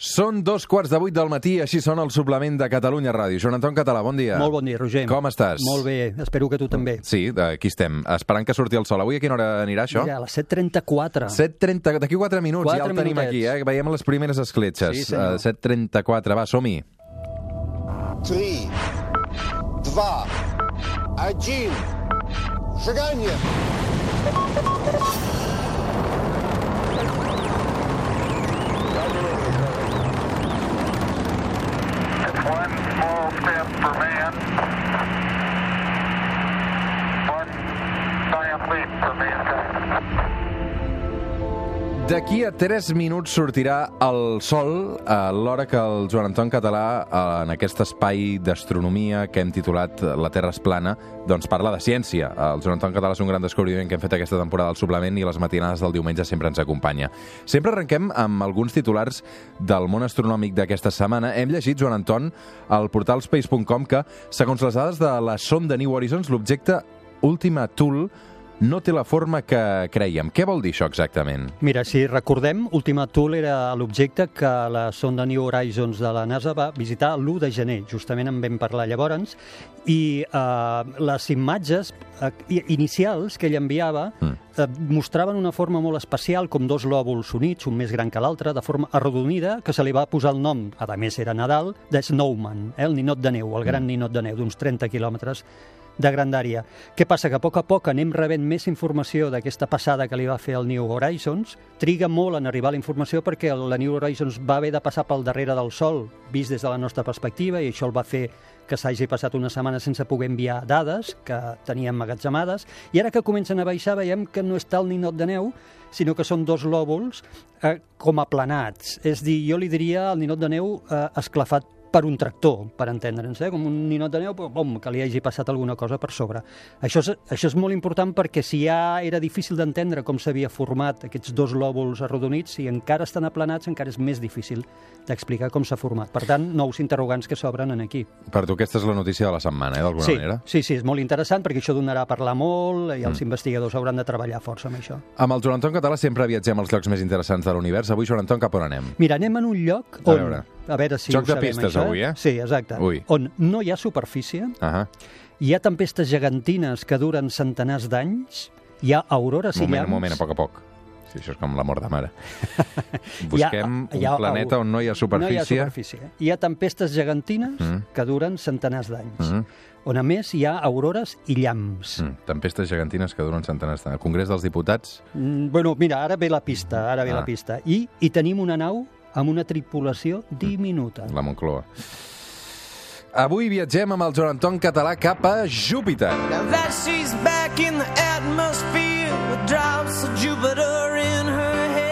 Són dos quarts de vuit del matí, així són el suplement de Catalunya Ràdio. Joan Anton Català, bon dia. Molt bon dia, Roger. Com estàs? Molt bé, espero que tu també. Sí, aquí estem, esperant que surti el sol. Avui a quina hora anirà això? Mira, a les 7.34. 7.30, d'aquí 4 minuts 4 ja el minutets. tenim aquí, eh? Veiem les primeres escletxes. Sí, uh, eh, 7.34, va, som-hi. 3, 2, 1, seganya! Small step for man, one giant leap D'aquí a 3 minuts sortirà el sol a l'hora que el Joan Anton Català, eh, en aquest espai d'astronomia que hem titulat La Terra és plana, doncs parla de ciència. El Joan Anton Català és un gran descobriment que hem fet aquesta temporada al suplement i les matinades del diumenge sempre ens acompanya. Sempre arrenquem amb alguns titulars del món astronòmic d'aquesta setmana. Hem llegit, Joan Anton, al portal space.com que, segons les dades de la sonda New Horizons, l'objecte Ultima Thule no té la forma que creiem. Què vol dir això exactament? Mira, si recordem, Ultima Thule era l'objecte que la sonda New Horizons de la NASA va visitar l'1 de gener, justament en vam parlar llavors, i eh, les imatges eh, inicials que ell enviava Mm. eh, mostraven una forma molt especial, com dos lòbuls units, un més gran que l'altre, de forma arrodonida, que se li va posar el nom, a més era Nadal, de Snowman, eh, el ninot de neu, el gran ninot de neu, d'uns 30 quilòmetres de grandària. Què passa? Que a poc a poc anem rebent més informació d'aquesta passada que li va fer el New Horizons. Triga molt en arribar la informació perquè el- la New Horizons va haver de passar pel darrere del Sol, vist des de la nostra perspectiva, i això el va fer que s'hagi passat una setmana sense poder enviar dades que tenia emmagatzemades, i ara que comencen a baixar veiem que no està el ninot de neu, sinó que són dos lòbuls eh, com aplanats. És dir, jo li diria al ninot de neu eh, esclafat per un tractor, per entendre'ns, eh? com un ninot de neu bom, que li hagi passat alguna cosa per sobre. Això és, això és molt important perquè si ja era difícil d'entendre com s'havia format aquests dos lòbuls arrodonits, si encara estan aplanats encara és més difícil d'explicar com s'ha format. Per tant, nous interrogants que s'obren en aquí. Per tu aquesta és la notícia de la setmana, eh, d'alguna Sí, manera. sí, sí, és molt interessant perquè això donarà a parlar molt i els investigadors hauran de treballar força amb això. Amb el Joan Anton Català sempre viatgem als llocs més interessants de l'univers. Avui, Joan Anton, cap on anem? Mira, anem en un lloc on... a veure si Joc ho de sabem, pistes això, avui, eh? Sí, exacte. Ui. On no hi ha superfície, Ah hi ha tempestes gegantines que duren centenars d'anys, hi ha aurores un i moment, llamps... un moment, a poc a poc. Sí, això és com la mort de mare. Hi ha- Busquem hi ha un planeta on no hi ha No hi ha superfície. superfície. Hi ha tempestes gegantines Mm. que duren centenars d'anys, Mm. on a més hi ha aurores i llamps. Mm. Tempestes gegantines que duren centenars d'anys. El Congrés dels Diputats... Mm, bueno, mira, ara ve la pista, ara ve Ah. la pista. I, I tenim una nau amb una tripulació diminuta. La Moncloa. Avui viatgem amb el Joan Anton Català cap a Júpiter. Now that she's back in the atmosphere with drops of Jupiter in her head.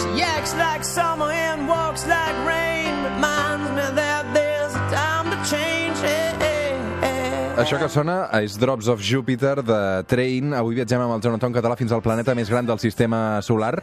She acts like summer and walks like rain. Reminds me that Això que sona és Drops of Jupiter de Train. Avui viatgem amb el Joan Anton Català fins al planeta més gran del sistema solar.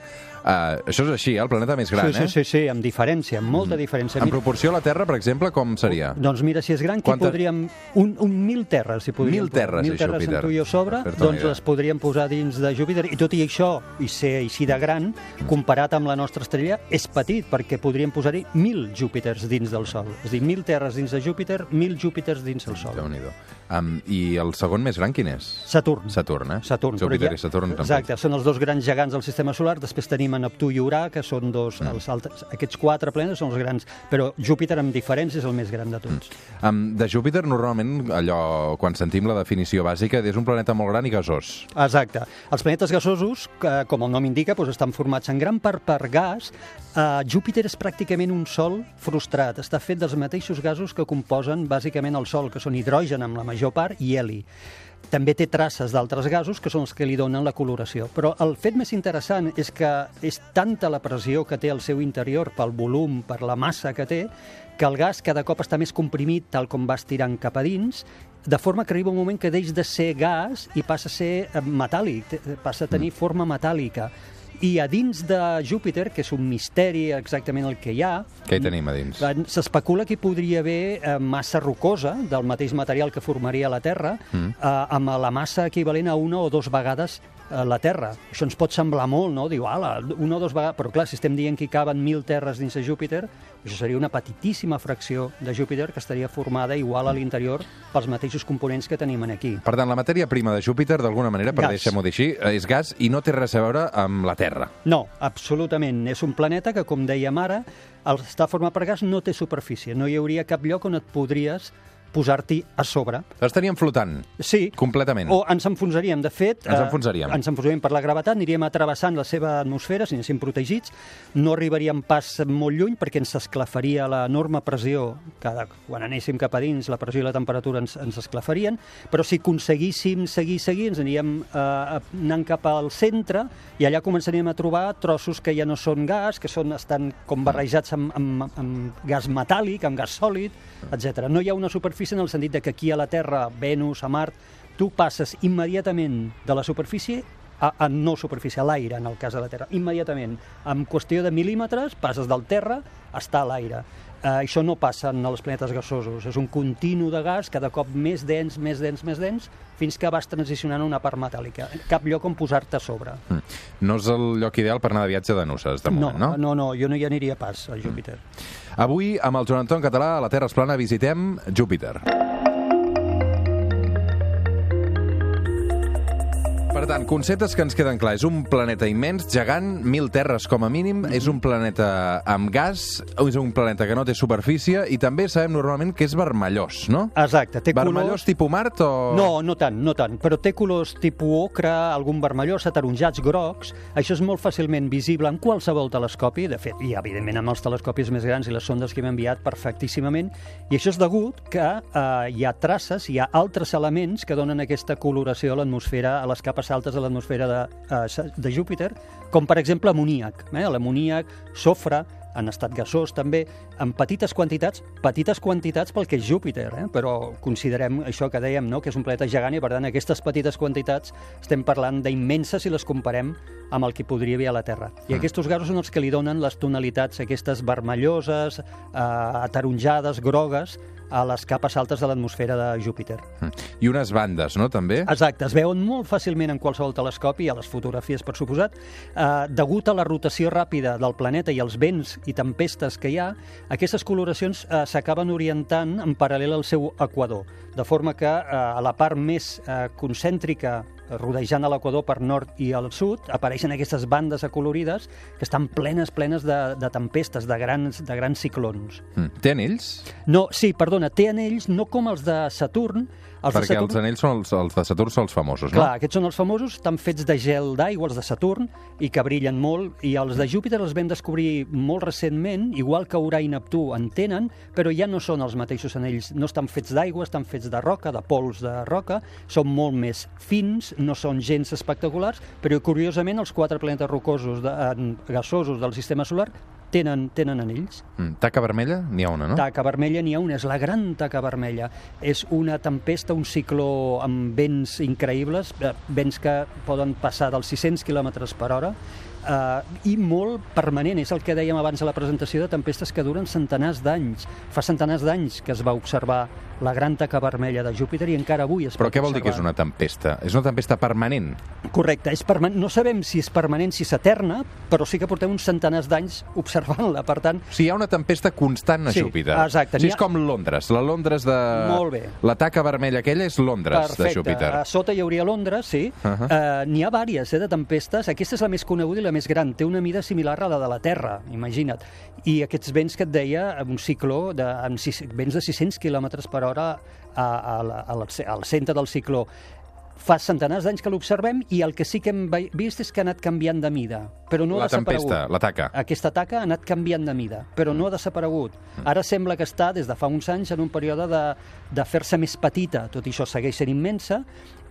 Uh, això és així, eh? el planeta més gran, sí, sí, eh? sí, sí, amb diferència, amb molta diferència. En proporció a la Terra, per exemple, com seria? Doncs mira, si és gran, Quanta- podríem... Un, un mil terres, si podríem Mil terres, mil terres tu i jo sobre, doncs les podríem posar dins de Júpiter. I tot i això, i ser així de gran, comparat amb la nostra estrella, és petit, perquè podríem posar-hi mil Júpiters dins del Sol. És a dir, mil terres dins de Júpiter, mil Júpiters dins del Sol. déu nhi um, I el segon més gran quin és? Saturn. Saturn, eh? Saturn. Júpiter ja- i Saturn. Exacte, són els dos grans gegants del sistema solar. Després tenim a Neptú i Urà, que són dos, Mm. els altres, aquests quatre planetes són els grans, però Júpiter, amb diferència, és el més gran de tots. Um, de Júpiter, normalment, allò, quan sentim la definició bàsica, és un planeta molt gran i gasós. Exacte. Els planetes gasosos, que, com el nom indica, doncs estan formats en gran part per gas. Uh, Júpiter és pràcticament un sol frustrat. Està fet dels mateixos gasos que composen bàsicament el Sol, que són hidrogen amb la major part i heli. També té traces d'altres gasos que són els que li donen la coloració. Però el fet més interessant és que és tanta la pressió que té al seu interior pel volum, per la massa que té, que el gas cada cop està més comprimit tal com va estirant cap a dins, de forma que arriba un moment que deix de ser gas i passa a ser eh, metàl·lic, passa a tenir forma metàl·lica. I a dins de Júpiter, que és un misteri exactament el que hi ha, Què hi tenim a dins? Eh, S'especula que hi podria haver eh, massa rocosa del mateix material que formaria la Terra, Mm. eh, amb la massa equivalent a una o dues vegades la Terra. Això ens pot semblar molt, no? Diu, ala, una o dues vegades... Però clar, si estem dient que hi caben mil terres dins de Júpiter, això seria una petitíssima fracció de Júpiter que estaria formada igual a l'interior pels mateixos components que tenim aquí. Per tant, la matèria prima de Júpiter, d'alguna manera, per deixar-m'ho dir així, és gas i no té res a veure amb la Terra. No, absolutament. És un planeta que, com dèiem ara, estar format per gas no té superfície. No hi hauria cap lloc on et podries posar-t'hi a sobre. Estaríem flotant, Sí, completament. o ens enfonsaríem. De fet... Ens eh, enfonsaríem. ens enfonsaríem per la gravetat, aniríem atrevessant la seva atmosfera, si anéssim protegits, no arribaríem pas molt lluny perquè ens esclafaria l'enorme pressió, que quan anéssim cap a dins la pressió i la temperatura ens, ens esclafarien, però si aconseguíssim seguir, seguir, ens aniríem eh, anant cap al centre i allà començaríem a trobar trossos que ja no són gas, que són, estan com barrejats amb, amb, amb gas metàl·lic, amb gas sòlid, etc. No hi ha una superfície en el sentit de que aquí a la Terra, Venus, a Mart, tu passes immediatament de la superfície a, a no superfície, a l'aire, en el cas de la Terra. Immediatament. En qüestió de mil·límetres, passes del terra a estar a l'aire. Uh, això no passa en els planetes gasosos. És un continu de gas cada cop més dens, més dens, més dens, fins que vas transicionant a una part metàl·lica. Cap lloc on posar-te a sobre. Mm. No és el lloc ideal per anar de viatge de noces, de No, moment, no? no, no, jo no hi aniria pas a Júpiter. Avui, amb el Joan Anton Català, a la Terra es plana, visitem Júpiter. Per tant, conceptes que ens queden clar. És un planeta immens, gegant, mil terres com a mínim, és un planeta amb gas, és un planeta que no té superfície i també sabem normalment que és vermellós, no? Exacte, té Vermellós colors... tipus Mart o... No, no tant, no tant, però té colors tipus ocre, algun vermellós, ataronjats, grocs. Això és molt fàcilment visible en qualsevol telescopi, de fet, i evidentment amb els telescopis més grans i les sondes que hem enviat perfectíssimament, i això és degut que eh, hi ha traces, hi ha altres elements que donen aquesta coloració a l'atmosfera, a les capes altes de l'atmosfera de, eh, de Júpiter, com per exemple amoníac. Eh? L'amoníac, sofre, en estat gasós també, en petites quantitats, petites quantitats pel que és Júpiter, eh? però considerem això que dèiem, no? que és un planeta gegant i per tant aquestes petites quantitats estem parlant d'immenses si les comparem amb el que podria haver a la Terra. I Mm. aquests gasos són els que li donen les tonalitats aquestes vermelloses, eh, ataronjades, grogues, a les capes altes de l'atmosfera de Júpiter. Mm. I unes bandes, no, també? Exacte, es veuen molt fàcilment en qualsevol telescopi, a les fotografies, per suposat. Eh, degut a la rotació ràpida del planeta i els vents i tempestes que hi ha, aquestes coloracions eh, s'acaben orientant en paral·lel al seu equador, de forma que eh, a la part més eh, concèntrica rodejant a l'equador per nord i al sud, apareixen aquestes bandes acolorides que estan plenes, plenes de, de tempestes, de grans, de grans ciclons. Mm. Té anells? No, sí, perdona, té anells no com els de Saturn, els Perquè Saturn... els anells són els, els de Saturn són els famosos, Clar, no? aquests són els famosos, estan fets de gel d'aigua, els de Saturn, i que brillen molt, i els de Júpiter els vam descobrir molt recentment, igual que Urà i Neptú en tenen, però ja no són els mateixos anells, no estan fets d'aigua, estan fets de roca, de pols de roca, són molt més fins, no són gens espectaculars, però curiosament els quatre planetes rocosos de, en, gasosos del sistema solar tenen, tenen anells. Mm. Taca vermella? N'hi ha una, no? Taca vermella n'hi ha una, és la gran taca vermella. És una tempesta, un cicló amb vents increïbles, eh, vents que poden passar dels 600 km per hora, eh, i molt permanent. És el que dèiem abans a la presentació de tempestes que duren centenars d'anys. Fa centenars d'anys que es va observar la gran taca vermella de Júpiter i encara avui es Però què vol dir que és una tempesta? És una tempesta permanent? Correcte, és permanent. no sabem si és permanent, si és eterna, però sí que portem uns centenars d'anys observant-la, per tant, O sigui, hi ha una tempesta constant a Sí, Júpiter. exacte. O sigui, és ha- com Londres. La Londres de... Molt bé. La taca vermella aquella és Londres de Perfecte. Júpiter. A sota hi hauria Londres, sí. Uh. -huh. uh, N'hi ha vàries eh, de tempestes. Aquesta és la més coneguda i la més gran. Té una mida similar a la de la Terra, imagina't. I aquests vents que et deia, un cicló de, amb sis, vents de 600 km per hora a, a, a, la- al centre del cicló. Fa centenars d'anys que l'observem i el que sí que hem vist és que ha anat canviant de mida, però no La ha desaparegut. tempesta, la taca. Aquesta taca ha anat canviant de mida, però no ha desaparegut. Ara sembla que està, des de fa uns anys, en un període de, de fer-se més petita. Tot i això segueix sent immensa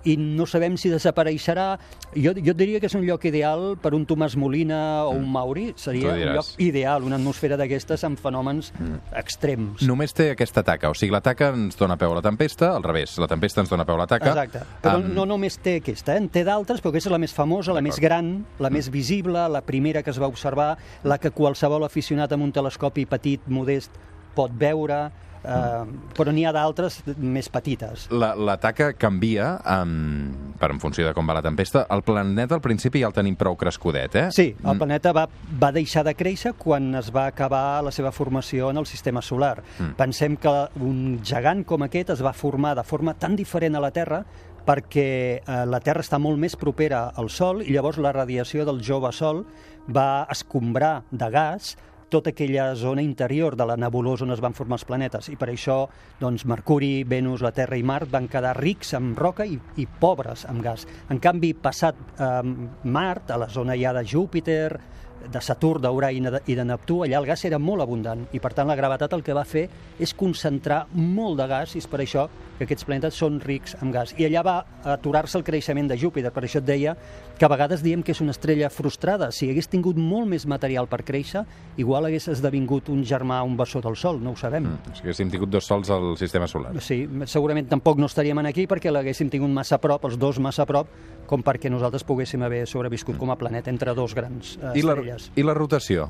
i no sabem si desapareixerà. Jo, jo diria que és un lloc ideal per un Tomàs Molina o un Mauri. Seria un lloc ideal, una atmosfera d'aquestes amb fenòmens extrems. Només té aquesta taca, o sigui, la taca ens dona peu a la tempesta, al revés, la tempesta ens dona peu a la taca. Exacte. Però Amb- no només té aquesta, eh? en té d'altres, però aquesta és la més famosa, la més gran, la més visible, la primera que es va observar, la que qualsevol aficionat amb un telescopi petit, modest, pot veure. Uh, però n'hi ha d'altres més petites. La, la taca canvia um, per en funció de com va la tempesta. El planeta al principi ja el tenim prou crescudet, eh? Sí, el planeta va, va deixar de créixer quan es va acabar la seva formació en el sistema solar. Mm. Pensem que un gegant com aquest es va formar de forma tan diferent a la Terra perquè eh, la Terra està molt més propera al Sol i llavors la radiació del jove Sol va escombrar de gas tota aquella zona interior de la nebulosa on es van formar els planetes i per això doncs, Mercuri, Venus, la Terra i Mart van quedar rics amb roca i, i pobres amb gas. En canvi, passat eh, Mart, a la zona ja de Júpiter, de Saturn, d'Urà i de- Neptú, allà el gas era molt abundant i per tant la gravetat el que va fer és concentrar molt de gas i és per això que aquests planetes són rics en gas. I allà va aturar-se el creixement de Júpiter, per això et deia que a vegades diem que és una estrella frustrada. Si hagués tingut molt més material per créixer, igual hagués esdevingut un germà, un bessó del Sol, no ho sabem. Mm. Si haguéssim tingut dos sols al sistema solar. Sí, segurament tampoc no estaríem aquí perquè l'haguéssim tingut massa a prop, els dos massa a prop, com perquè nosaltres poguéssim haver sobreviscut com a planeta entre dos grans eh, I la, estrelles. I la rotació?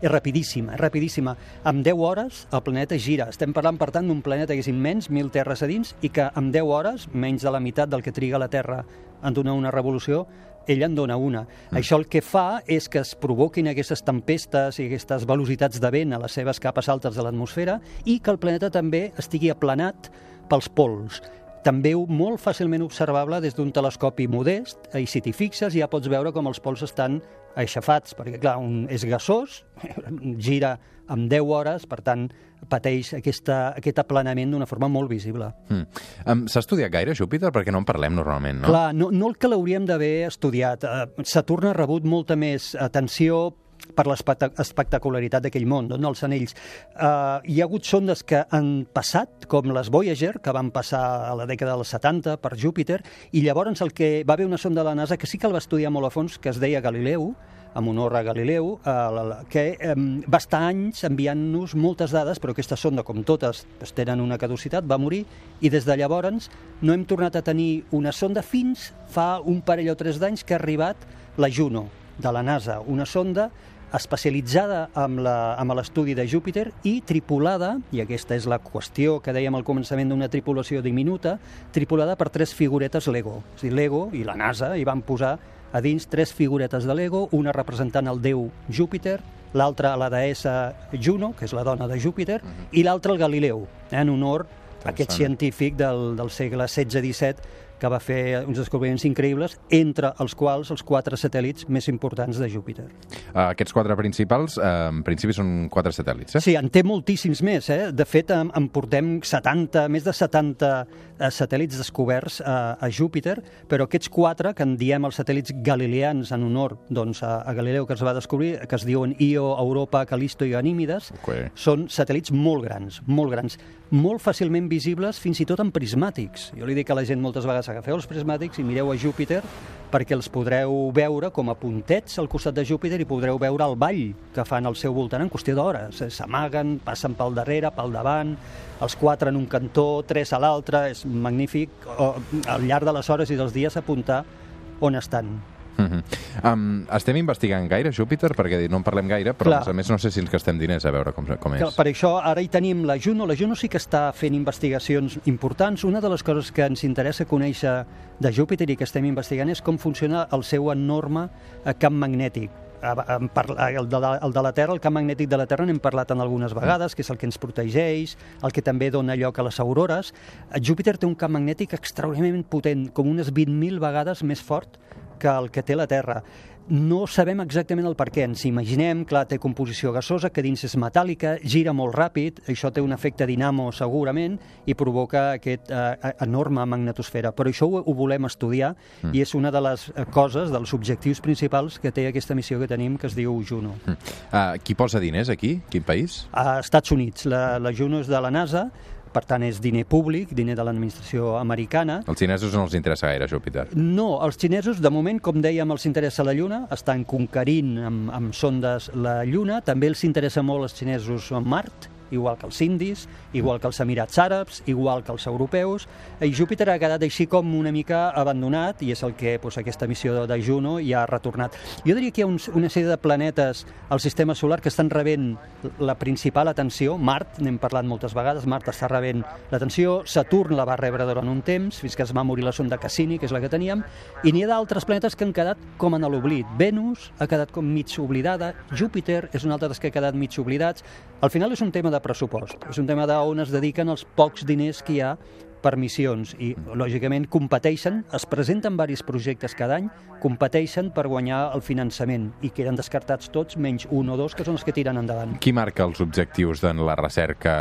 És rapidíssima, és rapidíssima. En 10 hores el planeta gira. Estem parlant, per tant, d'un planeta que és immens, 1.000 terres a dins, i que en 10 hores, menys de la meitat del que triga la Terra en donar una revolució, ell en dona una. Mm. Això el que fa és que es provoquin aquestes tempestes i aquestes velocitats de vent a les seves capes altes de l'atmosfera i que el planeta també estigui aplanat pels pols també molt fàcilment observable des d'un telescopi modest, i si t'hi fixes ja pots veure com els pols estan aixafats, perquè clar, un és gasós, gira amb 10 hores, per tant, pateix aquesta, aquest aplanament d'una forma molt visible. Mm. Um, S'ha estudiat gaire Júpiter? Perquè no en parlem normalment, no? Clar, no, no el que l'hauríem d'haver estudiat. Eh, Saturn ha rebut molta més atenció per l'espectacularitat d'aquell món, no? els anells. Uh, hi ha hagut sondes que han passat, com les Voyager, que van passar a la dècada dels 70 per Júpiter, i llavors el que va haver una sonda de la NASA que sí que el va estudiar molt a fons, que es deia Galileu, amb honor a Galileu, eh, que eh, va estar anys enviant-nos moltes dades, però aquesta sonda, com totes, tenen una caducitat, va morir, i des de llavors no hem tornat a tenir una sonda fins fa un parell o tres d'anys que ha arribat la Juno, de la NASA, una sonda especialitzada amb l'estudi de Júpiter i tripulada, i aquesta és la qüestió que dèiem al començament d'una tripulació diminuta, tripulada per tres figuretes Lego. És dir, Lego i la NASA hi van posar a dins tres figuretes de Lego, una representant el déu Júpiter, l'altra la deessa Juno, que és la dona de Júpiter, i l'altra el Galileu, eh, en honor a aquest científic del, del segle XVI-XVII que va fer uns descobriments increïbles, entre els quals els quatre satèl·lits més importants de Júpiter. Uh, aquests quatre principals, uh, en principi, són quatre satèl·lits, eh? Sí, en té moltíssims més. Eh? De fet, en, en portem 70, més de 70 eh, satèl·lits descoberts a, a Júpiter, però aquests quatre, que en diem els satèl·lits galileans en honor doncs, a, a Galileu, que es va descobrir, que es diuen Io, Europa, Calisto i Ganímides, Ok. són satèl·lits molt grans, molt grans, molt fàcilment visibles, fins i tot en prismàtics. Jo li dic a la gent moltes vegades, agafeu els prismàtics i mireu a Júpiter perquè els podreu veure com a puntets al costat de Júpiter i podreu veure el ball que fan al seu voltant en qüestió d'hores. Eh, S'amaguen, passen pel darrere, pel davant, els quatre en un cantó, tres a l'altre, és magnífic o, al llarg de les hores i dels dies apuntar on estan. Uh -huh. um, estem investigant gaire Júpiter? Perquè no en parlem gaire, però Clar. a més no sé si ens gastem diners a veure com, com és. Que per això ara hi tenim la Juno. La Juno sí que està fent investigacions importants. Una de les coses que ens interessa conèixer de Júpiter i que estem investigant és com funciona el seu enorme eh, camp magnètic. Eh, El de, la, el de la Terra, el camp magnètic de la Terra n'hem parlat en algunes vegades, que és el que ens protegeix, el que també dona lloc a les aurores. Eh, Júpiter té un camp magnètic extraordinàriament potent, com unes 20.000 vegades més fort que el que té la Terra. No sabem exactament el per què. Ens imaginem, clar, té composició gasosa, que dins és metàl·lica, gira molt ràpid, això té un efecte dinamo segurament i provoca aquest eh, enorme magnetosfera. Però això ho, ho volem estudiar mm. i és una de les eh, coses, dels objectius principals que té aquesta missió que tenim, que es diu Juno. Mm. Uh, qui posa diners aquí? Quin país? A Estats Units, la, la Juno és de la NASA, per tant és diner públic, diner de l'administració americana, Els xinesos no els interessa gaire Júpiter. No, els xinesos, de moment, com dèiem, els interessa la Lluna, estan conquerint amb, amb sondes la Lluna, també els interessa molt els xinesos Mart, igual que els indis, igual que els Emirats Àrabs, igual que els europeus, i Júpiter ha quedat així com una mica abandonat, i és el que doncs, aquesta missió de Juno ja ha retornat. Jo diria que hi ha uns, una sèrie de planetes al sistema solar que estan rebent la principal atenció. Mart, n'hem parlat moltes vegades, Mart està rebent l'atenció, Saturn la va rebre durant un temps, fins que es va morir la sonda Cassini, que és la que teníem, i n'hi ha d'altres planetes que han quedat com en l'oblit. Venus ha quedat com mig oblidada, Júpiter és un altre dels que ha quedat mig oblidats. Al final és un tema de pressupost, és un tema d'on es dediquen els pocs diners que hi ha per missions i, lògicament, competeixen, es presenten varis projectes cada any, competeixen per guanyar el finançament i queden descartats tots, menys un o dos, que són els que tiren endavant. Qui marca els objectius en la recerca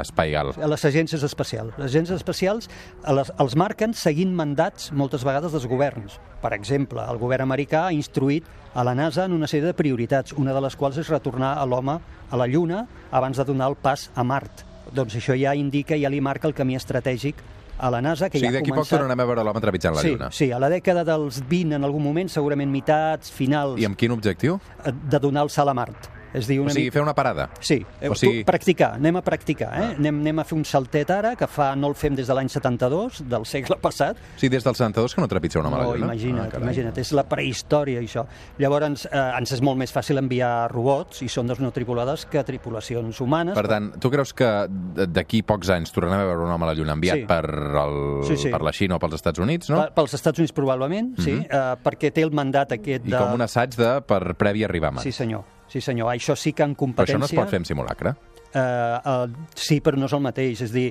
espaial? A les agències espacials. Les agències espacials les, els marquen seguint mandats moltes vegades dels governs. Per exemple, el govern americà ha instruït a la NASA en una sèrie de prioritats, una de les quals és retornar a l'home a la Lluna abans de donar el pas a Mart. Doncs això ja indica, ja li marca el camí estratègic a la NASA, O que sigui, ja ha d'aquí poc començat... tornarem a veure l'home trepitjant la sí, Lluna. sí, a la dècada dels 20, en algun moment, segurament mitats, finals, I amb quin objectiu? de donar el salt a Mart. És dir, O una sigui, mica... fer una parada. Sí, O o sigui- practicar, anem a practicar, eh? Anem, anem a fer un saltet ara, que fa no el fem des de l'any 72, del segle passat. O sigui, des del 72 que no trepitja un home a la No, imagina't, Ah, imagina't, és la prehistòria, això. Llavors, eh, ens és molt més fàcil enviar robots i sondes no tripulades que tripulacions humanes. Per tant, tu creus que d'aquí pocs anys tornarem a veure un home a la Lluna enviat Sí. per, el, Sí, sí. per la Xina o pels Estats Units, no? Pe- Pels Estats Units probablement, sí, eh, perquè té el mandat aquest I de... com un assaig de per previ arribar a Mart. Sí, senyor. Sí, senyor. Això sí que en Però competència... això no es pot fer en simulacre. Eh, eh, sí, però no és el mateix. És dir,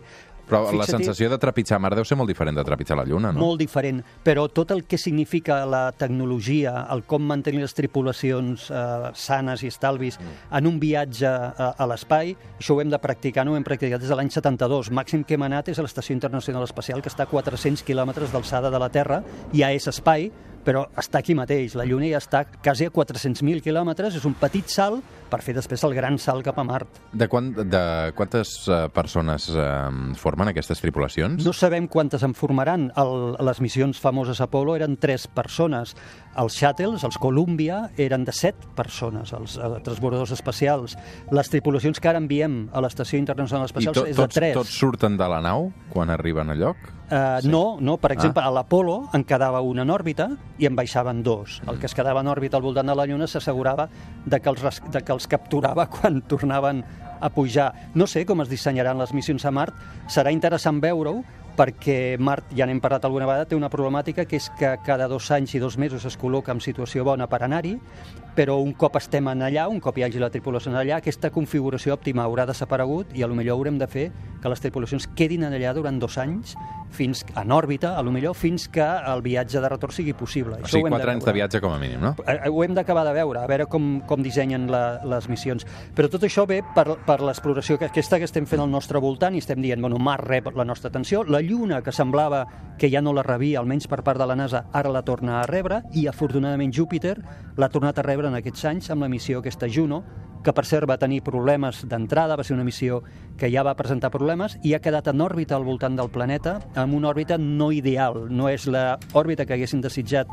Però la sensació de trepitjar a Mart deu ser molt diferent de trepitjar la Lluna, no? molt diferent, però tot el que significa la tecnologia, el com mantenir les tripulacions eh, sanes i estalvis Mm. en un viatge a, a l'espai, això ho hem de practicar, no ho hem practicat des de l'any 72. Màxim que hem anat és a l'Estació Internacional Espacial, que està a 400 quilòmetres d'alçada de la Terra, ja és espai, però està aquí mateix. La Lluna ja està quasi a 400.000 quilòmetres, és un petit salt per fer després el gran salt cap a Mart. De, quan, de quantes uh, persones uh, formen aquestes tripulacions? No sabem quantes en formaran. El, les missions famoses Apollo eren tres persones. Els Shuttles, els Columbia, eren de set persones, els eh, transbordadors espacials. Les tripulacions que ara enviem a l'Estació Internacional Espacial to, és de tots, tres. tots surten de la nau quan arriben a lloc? Uh, Sí. No, no, per exemple, Ah. a l'Apolo en quedava un en òrbita i en baixaven dos. El que es quedava en òrbita al voltant de la Lluna s'assegurava de, que els de que els capturava quan tornaven a pujar. No sé com es dissenyaran les missions a Mart, serà interessant veure-ho, perquè Mart, ja n'hem parlat alguna vegada, té una problemàtica que és que cada dos anys i dos mesos es col·loca en situació bona per anar-hi, però un cop estem en allà, un cop hi hagi la tripulació en allà, aquesta configuració òptima haurà desaparegut i a lo millor haurem de fer que les tripulacions quedin allà durant dos anys, fins en òrbita, a lo millor fins que el viatge de retorn sigui possible. O sigui, quatre anys de viatge com a mínim, no? Eh, Ho hem d'acabar de veure, a veure com, com dissenyen la, les missions. Però tot això ve per, per l'exploració que aquesta que estem fent al nostre voltant i estem dient, bueno, Mart rep la nostra atenció, la Lluna, que semblava que ja no la rebia, almenys per part de la NASA, ara la torna a rebre, i afortunadament Júpiter l'ha tornat a rebre en aquests anys amb la missió aquesta Juno, que per cert va tenir problemes d'entrada, va ser una missió que ja va presentar problemes i ha quedat en òrbita al voltant del planeta, amb una òrbita no ideal, no és la òrbita que haguessin desitjat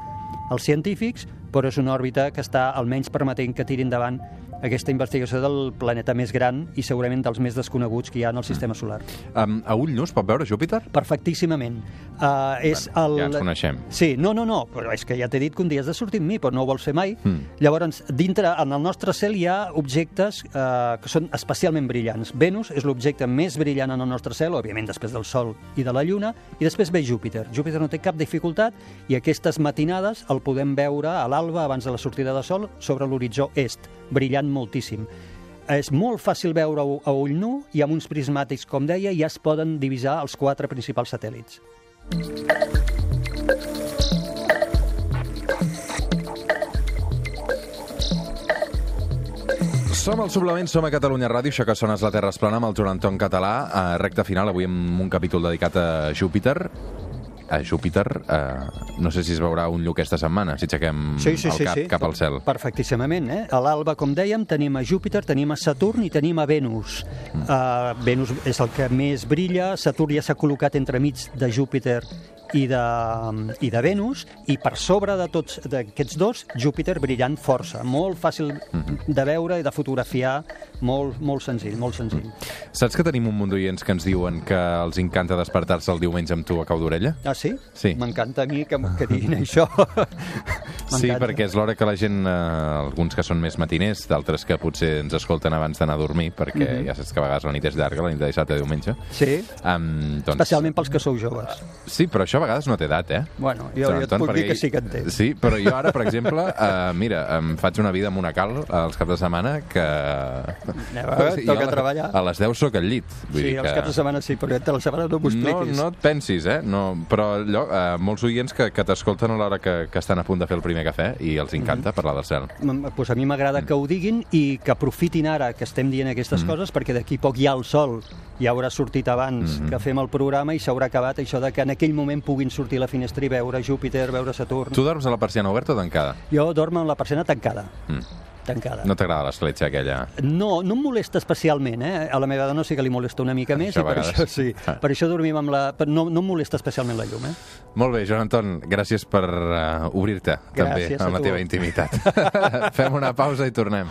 els científics, però és una òrbita que està almenys permetent que tiri endavant aquesta investigació del planeta més gran i segurament dels més desconeguts que hi ha en el sistema solar. Um, a ull nu es pot veure Júpiter? Perfectíssimament. Uh, és el... Ja ens coneixem. Sí, no, no, no, però és que ja t'he dit que un dia has de sortir amb mi, però no ho vols fer mai. Mm. Llavors, dintre, en el nostre cel hi ha objectes eh, que són especialment brillants. Venus és l'objecte més brillant en el nostre cel, òbviament després del Sol i de la Lluna, i després ve Júpiter. Júpiter no té cap dificultat i aquestes matinades el podem veure a l'alba abans de la sortida de Sol sobre l'horitzó est, brillant moltíssim. És molt fàcil veure-ho a ull nu i amb uns prismàtics, com deia, ja es poden divisar els quatre principals satèl·lits. Som al Suplement, som a Catalunya Ràdio, això que sona és la Terra es plana amb el Joan Anton Català, a recta final, avui amb un capítol dedicat a Júpiter. A Júpiter, eh, no sé si es veurà un lluc aquesta setmana, si aixequem el cap cap al cel. Perfectíssimament, eh? A l'alba, com dèiem, tenim a Júpiter, tenim a Saturn i tenim a Venus. Mm. Uh, Venus és el que més brilla, Saturn ja s'ha col·locat entremig de Júpiter i de, i de Venus, i per sobre de tots d'aquests dos, Júpiter brillant força, molt fàcil de veure i de fotografiar, molt, molt senzill, molt senzill. Saps que tenim un munt d'oients que ens diuen que els encanta despertar-se el diumenge amb tu a cau d'orella? Ah, sí? Sí. M'encanta a mi que, que diguin això. Sí, perquè és l'hora que la gent, eh, alguns que són més matiners, d'altres que potser ens escolten abans d'anar a dormir, perquè ja saps que a vegades la nit és llarga, la nit de dissabte a diumenge. Sí, Um, doncs, especialment pels que sou joves. Sí, però això a vegades no té edat, eh? Bueno, jo, Joan jo et Anton, puc dir perquè- que sí que en té. Sí, però jo ara, per exemple, uh, mira, em faig una vida monacal als caps de setmana que... Veure, Jo toca a la- treballar. A les 10 sóc al llit. Vull Sí, dir els que... caps de setmana sí, però entre la setmana no m'ho No, expliquis. no et pensis, eh? No, però allò, eh, molts oients que, que t'escolten a l'hora que, que estan a punt de fer el primer cafè i els encanta parlar del cel. M- Pues a mi m'agrada que ho diguin i que aprofitin ara que estem dient aquestes Mm. coses perquè d'aquí poc hi ha el sol ja haurà sortit abans Mm-hmm. que fem el programa i s'haurà acabat això de que en aquell moment puguin sortir a la finestra i veure Júpiter, veure Saturn. Tu dorms a la persiana oberta o tancada? Jo dormo amb la persiana tancada. Mm. Tancada. No t'agrada l'escletxa aquella? No, no em molesta especialment, eh? A la meva dona sí que li molesta una mica més Això i per això sí. Ah. Per això dormim amb la... No, no em molesta especialment la llum, eh? Molt bé, Joan Anton, gràcies per uh, obrir-te també amb la teva intimitat. Fem una pausa i tornem.